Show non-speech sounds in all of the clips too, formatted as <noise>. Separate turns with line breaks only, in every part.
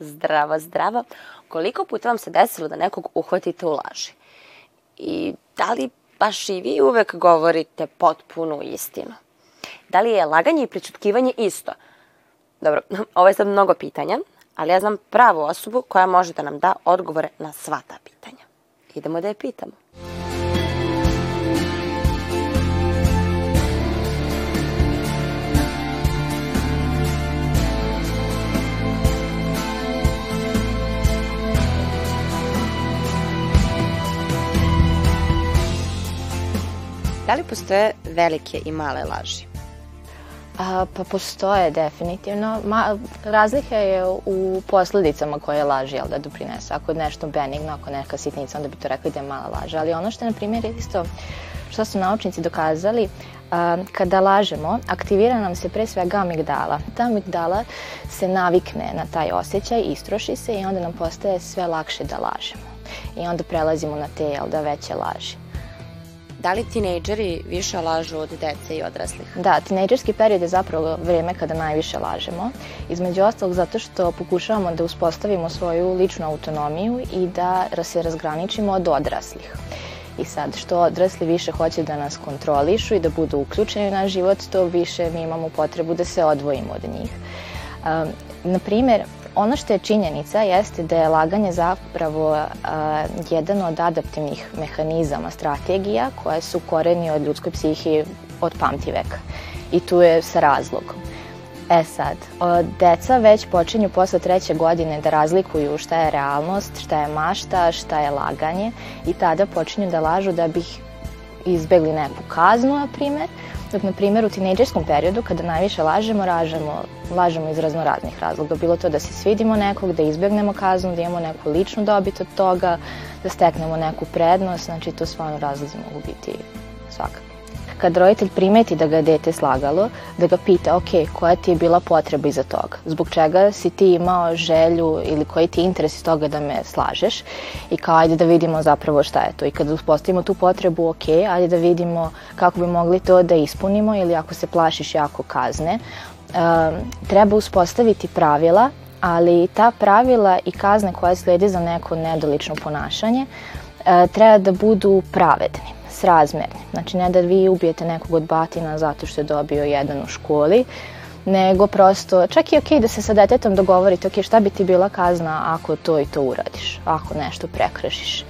Zdravo, zdravo. Koliko puta vam se desilo da nekog uhvatite u laži? I da li baš i vi uvek govorite potpunu istinu? Da li je laganje i pričutkivanje isto? Dobro, <laughs> ovo je sad mnogo pitanja, ali ja znam pravu osobu koja može da nam da odgovore na sva ta pitanja. Idemo da je pitamo. Da li postoje velike i male laži?
A, pa postoje definitivno. Ma, razlika je u posledicama koje laži jel, da doprinese. Ako je nešto benigno, ako neka sitnica, onda bi to rekli da je mala laža. Ali ono što je, na primjer, isto što su naučnici dokazali, a, kada lažemo, aktivira nam se pre svega amigdala. Ta amigdala se navikne na taj osjećaj, istroši se i onda nam postaje sve lakše da lažemo. I onda prelazimo na te, jel da, veće laži.
Da li tinejdžeri više lažu od dece i odraslih?
Da, tinejdžerski period je zapravo vreme kada najviše lažemo. Između ostalog zato što pokušavamo da uspostavimo svoju ličnu autonomiju i da se razgraničimo od odraslih. I sad, što odrasli više hoće da nas kontrolišu i da budu uključeni u naš život, to više mi imamo potrebu da se odvojimo od njih. Um, na primer, ono što je činjenica jeste da je laganje zapravo uh, jedan od adaptivnih mehanizama, strategija koje su koreni od ljudskoj psihi od pamtiveka. I tu je sa razlogom. E sad, deca već počinju posle treće godine da razlikuju šta je realnost, šta je mašta, šta je laganje i tada počinju da lažu da bi izbegli neku kaznu, na primer, Dok, na primjer, u tinejdžerskom periodu, kada najviše lažemo, lažemo, lažemo iz razno raznih razloga. Bilo to da se svidimo nekog, da izbegnemo kaznu, da imamo neku ličnu dobit od toga, da steknemo neku prednost, znači to stvarno razlozi mogu biti svakako. Kad roditelj primeti da ga je dete slagalo, da ga pita, ok, koja ti je bila potreba iza toga? Zbog čega si ti imao želju ili koji ti je interes iz toga da me slažeš? I kao, ajde da vidimo zapravo šta je to. I kada uspostavimo tu potrebu, ok, ajde da vidimo kako bi mogli to da ispunimo ili ako se plašiš jako kazne, um, treba uspostaviti pravila, ali ta pravila i kazne koje slede za neko nedolično ponašanje uh, treba da budu pravedni srazmerni. Znači ne da vi ubijete nekog od batina zato što je dobio jedan u školi, nego prosto, čak i ok da se sa detetom dogovorite, ok, šta bi ti bila kazna ako to i to uradiš, ako nešto prekršiš.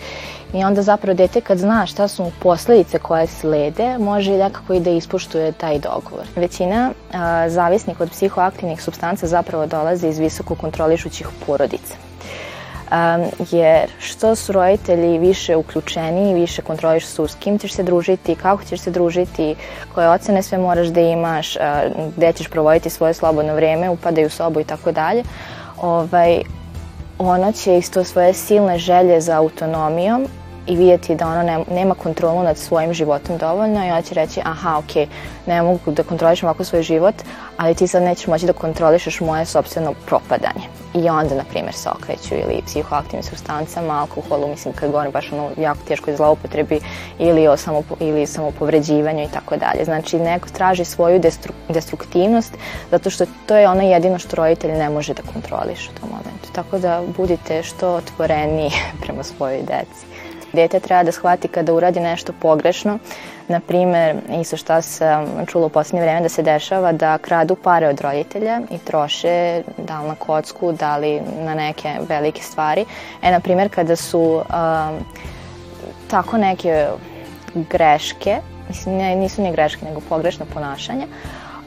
I onda zapravo dete kad zna šta su posledice koje slede, može nekako i da ispuštuje taj dogovor. Većina a, od psihoaktivnih substanca zapravo dolaze iz visoko kontrolišućih porodica um, jer što su roditelji više uključeni, više kontroliš su s kim ćeš se družiti, kako ćeš se družiti, koje ocene sve moraš da imaš, uh, gde ćeš provoditi svoje slobodno vreme, upadaju u sobu i tako dalje, ovaj, ona će isto svoje silne želje za autonomijom i vidjeti da ne, nema kontrolu nad svojim životom dovoljno i ona će reći aha, ok, ne mogu da kontrolišem ovako svoj život, ali ti sad nećeš moći da kontrolišeš moje sobstveno propadanje. I onda, na primjer, se okreću ili psihoaktivnim substancama, alkoholu, mislim, kad govorim baš ono jako teškoj zloupotrebi ili o samo, ili samopovređivanju i tako dalje. Znači, neko traži svoju destru, destruktivnost zato što to je ono jedino što roditelj ne može da kontroliš u tom momentu. Tako da budite što otvoreniji <laughs> prema svojoj deci. Dete treba da shvati kada uradi nešto pogrešno, na primer, isto šta sam čula u poslednje vreme da se dešava, da kradu pare od roditelja i troše da li na kocku, da li na neke velike stvari. E, na primer, kada su um, tako neke greške, mislim, ne, nisu ni greške, nego pogrešno ponašanje,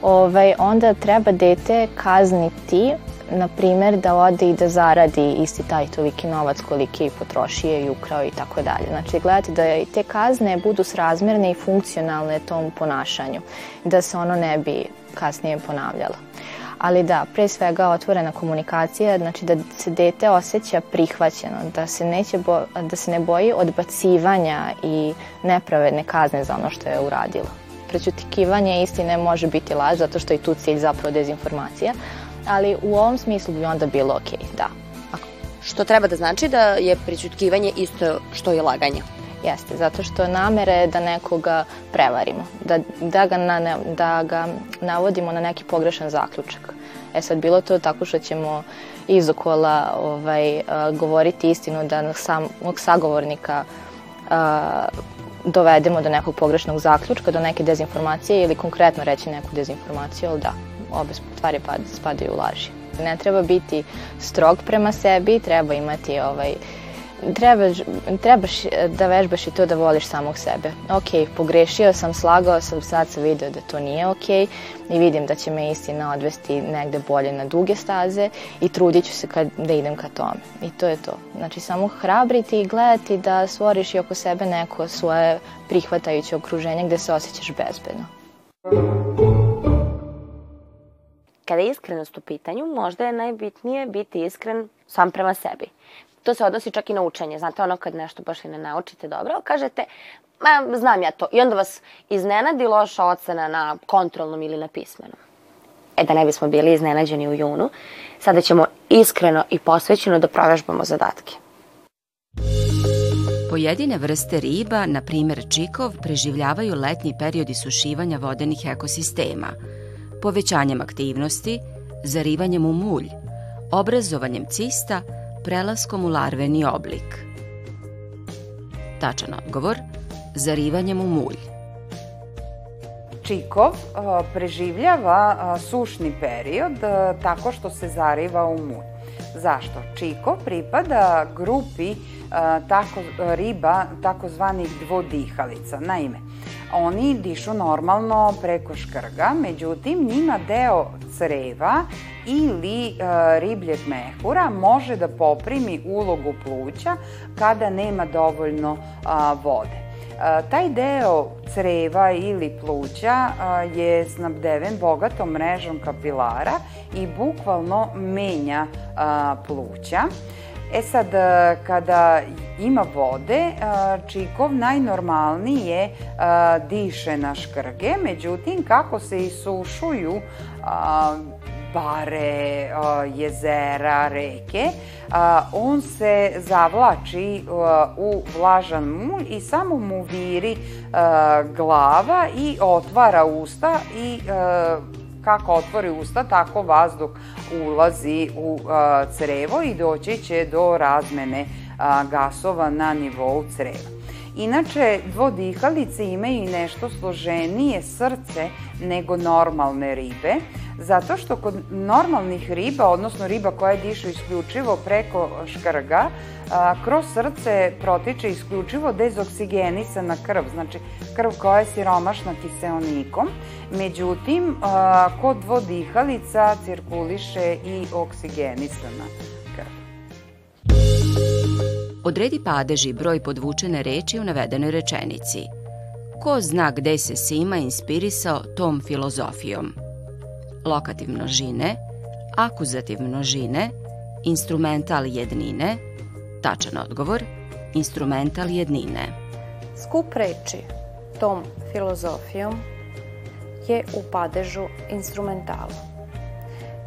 ovaj, onda treba dete kazniti na primer, da ode i da zaradi isti taj toliki novac koliki je potrošio i ukrao i tako dalje. Znači, gledati da i te kazne budu srazmerne i funkcionalne tom ponašanju, da se ono ne bi kasnije ponavljalo. Ali da, pre svega otvorena komunikacija, znači da se dete osjeća prihvaćeno, da se, neće bo, da se ne boji odbacivanja i nepravedne kazne za ono što je uradilo. Prećutikivanje istine može biti laž, zato što je tu cilj zapravo dezinformacija, ali u ovom smislu bi onda bilo ok, da.
Što treba da znači da je pričutkivanje isto što i laganje.
Jeste, zato što namere je da nekoga prevarimo, da, da, ga na, da ga navodimo na neki pogrešan zaključak. E sad, bilo to tako što ćemo izokola ovaj, a, govoriti istinu da samog sagovornika a, dovedemo do nekog pogrešnog zaključka, do neke dezinformacije ili konkretno reći neku dezinformaciju, ali da, obe stvari spadaju u laži. Ne treba biti strog prema sebi, treba imati ovaj, trebaš, trebaš da vežbaš i to da voliš samog sebe. Ok, pogrešio sam, slagao sam, sad sam video da to nije ok i vidim da će me istina odvesti negde bolje na duge staze i trudit ću se kad, da idem ka tome. I to je to. Znači, samo hrabriti i gledati da stvoriš i oko sebe neko svoje prihvatajuće okruženje gde se osjećaš bezbedno.
Kada je iskrenost u pitanju, možda je najbitnije biti iskren sam prema sebi. To se odnosi čak i na učenje. Znate, ono kad nešto baš i ne naučite dobro, kažete, ma, znam ja to. I onda vas iznenadi loša ocena na kontrolnom ili na pismenom. E da ne bismo bili iznenađeni u junu, sada ćemo iskreno i posvećeno da provežbamo zadatke.
Pojedine vrste riba, na primer čikov, preživljavaju letnji period isušivanja vodenih ekosistema, povećanjem aktivnosti, zarivanjem u mulj, obrazovanjem cista, prelaskom u larveni oblik. Tačan odgovor, zarivanjem u mulj.
Čikov preživljava sušni period tako što se zariva u mulj. Zašto? Čiko pripada grupi tako, riba takozvanih dvodihalica. Naime, oni dišu normalno preko škrga, međutim njima deo creva ili e, ribljeg mehura može da poprimi ulogu pluća kada nema dovoljno a, vode. A, taj deo creva ili pluća a, je snabdeven bogatom mrežom kapilara i bukvalno menja a, pluća. E sad, kada ima vode, čikov najnormalnije diše na škrge, međutim, kako se isušuju bare, jezera, reke, on se zavlači u vlažan mulj i samo mu viri glava i otvara usta i kako otvori usta, tako vazduh ulazi u crevo i doći će do razmene gasova na nivou creva. Inače, dvodihalice imaju i nešto složenije srce nego normalne ribe, zato što kod normalnih riba, odnosno riba koja dišu isključivo preko škrga, kroz srce protiče isključivo dezoksigenisana krv, znači krv koja je siromašna kiseonikom. Međutim, kod dvodihalica cirkuliše i oksigenisana.
Odredi padež i broj podvučene reči u navedenoj rečenici. Ko zna gde se Sima inspirisao tom filozofijom? Lokativ množine, akuzativ množine, instrumental jednine, tačan odgovor, instrumental jednine.
Skup reči tom filozofijom je u padežu instrumentalu.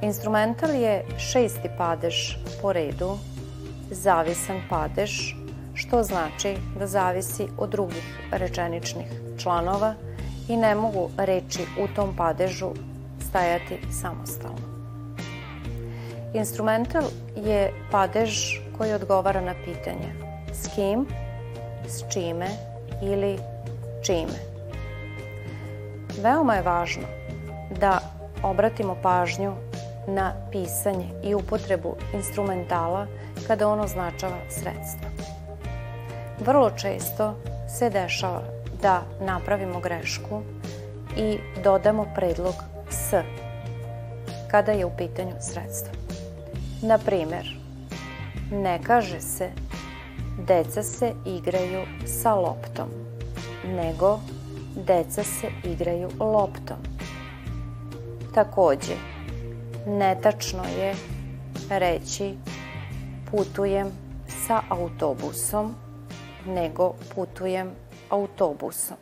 Instrumental je šesti padež po redu zavisan padež, što znači da zavisi od drugih rečeničnih članova i ne mogu reči u tom padežu stajati samostalno. Instrumental je padež koji odgovara na pitanje s kim, s čime ili čime. Veoma je važno da obratimo pažnju na pisanje i upotrebu instrumentala kada on označava sredstva. Vrlo često se dešava da napravimo grešku i dodamo predlog s kada je u pitanju sredstva. Na primer, ne kaže se deca se igraju sa loptom, nego deca se igraju loptom. Takođe, netačno je reći putujem sa autobusom, nego putujem autobusom.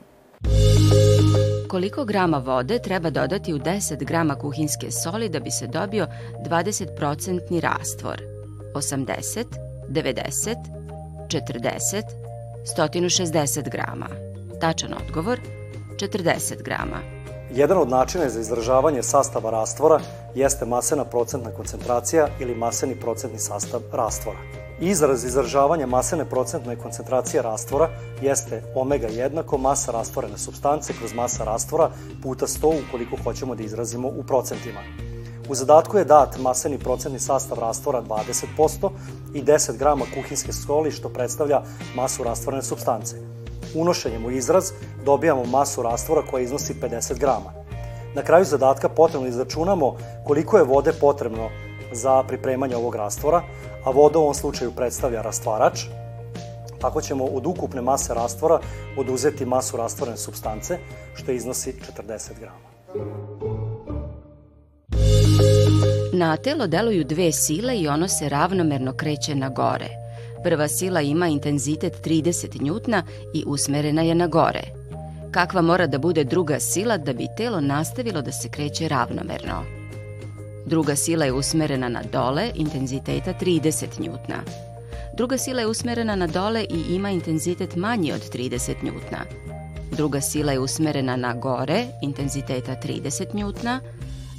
Koliko grama vode treba dodati u 10 grama kuhinske soli da bi se dobio 20% rastvor? 80, 90, 40, 160 grama. Tačan odgovor 40 grama.
Jedan od načina za izražavanje sastava rastvora jeste masena procentna koncentracija ili maseni procentni sastav rastvora. Izraz izražavanja masene procentne koncentracije rastvora jeste omega jednako masa rastvorene substance kroz masa rastvora puta 100 ukoliko hoćemo da izrazimo u procentima. U zadatku je dat maseni procentni sastav rastvora 20% i 10 grama kuhinske soli što predstavlja masu rastvorene substance. Unošenjem u izraz dobijamo masu rastvora koja iznosi 50 grama. Na kraju zadatka potrebno izračunamo koliko je vode potrebno za pripremanje ovog rastvora, a voda u ovom slučaju predstavlja rastvarač. Tako ćemo od ukupne mase rastvora oduzeti masu rastvorene substance, što iznosi 40 grama.
Na telo deluju dve sile i ono se ravnomerno kreće na gore. Prva sila ima intenzitet 30 njutna i usmerena je na gore. Kakva mora da bude druga sila da bi telo nastavilo da se kreće ravnomerno? Druga sila je usmerena na dole, intenziteta 30 njutna. Druga sila je usmerena na dole i ima intenzitet manji od 30 njutna. Druga sila je usmerena na gore, intenziteta 30 njutna.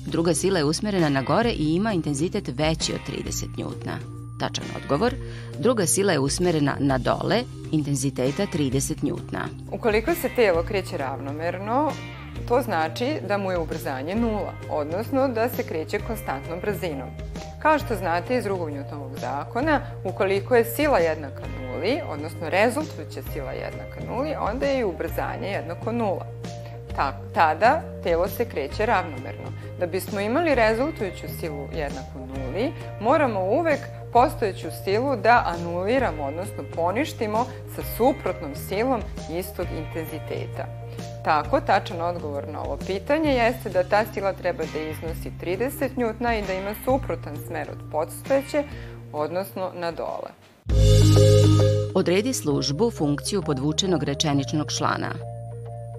Druga sila je usmerena na gore i ima intenzitet veći od 30 njutna. Tačan odgovor. Druga sila je usmerena na dole, intenziteta 30 njutna.
Ukoliko se telo kreće ravnomerno, to znači da mu je ubrzanje nula, odnosno da se kreće konstantnom brzinom. Kao što znate iz drugog Newtonovog zakona, ukoliko je sila jednaka nuli, odnosno rezultujuća sila jednaka nuli, onda je i ubrzanje jednako nula. Ta, tada telo se kreće ravnomerno. Da bismo imali rezultujuću silu jednaku nuli, moramo uvek postojeću silu da anuliramo, odnosno poništimo sa suprotnom silom istog intenziteta. Tako, tačan odgovor na ovo pitanje jeste da ta sila treba da iznosi 30 njutna i da ima suprotan smer od podstojeće, odnosno na dole.
Odredi službu, funkciju podvučenog rečeničnog člana.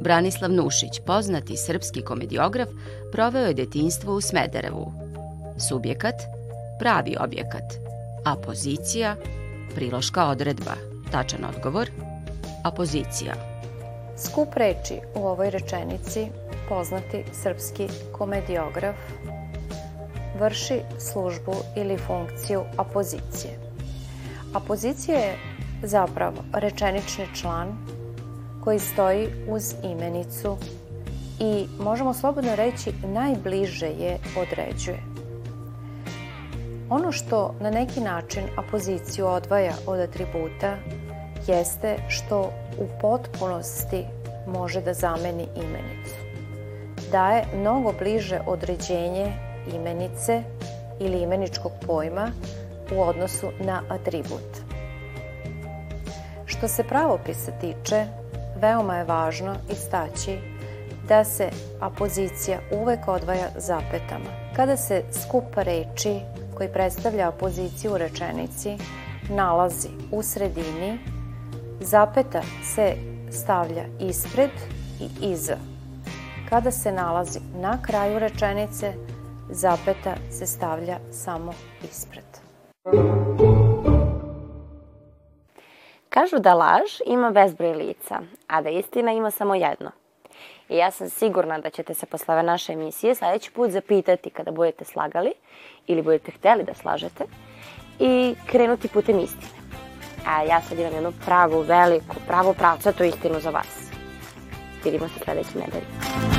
Branislav Nušić, poznati srpski komediograf, proveo je detinstvo u Smederevu. Subjekat, pravi objekat, a pozicija, priloška odredba. Tačan odgovor, apozicija.
Skup reči u ovoj rečenici poznati srpski komediograf vrši službu ili funkciju apozicije. Apozicija je zapravo rečenični član koji stoji uz imenicu i možemo slobodno reći najbliže je određuje. Ono što na neki način apoziciju odvaja od atributa jeste što u potpunosti može da zameni imenicu. Daje mnogo bliže određenje imenice ili imeničkog pojma u odnosu na atribut. Što se pravopisa tiče, veoma je važno istaći da se apozicija uvek odvaja zapetama. Kada se skup reči koji predstavlja opoziciju u rečenici nalazi u sredini, zapeta se stavlja ispred i iza. Kada se nalazi na kraju rečenice, zapeta se stavlja samo ispred.
Kažu da laž ima bezbroj lica, a da istina ima samo jedno. I ja sam sigurna da ćete se posle ove naše emisije sledeći put zapitati kada budete slagali ili budete hteli da slažete i krenuti putem istine. A ja sad imam jednu pravu, veliku, pravu pravcatu istinu za vas. Vidimo se sledeće nedelje.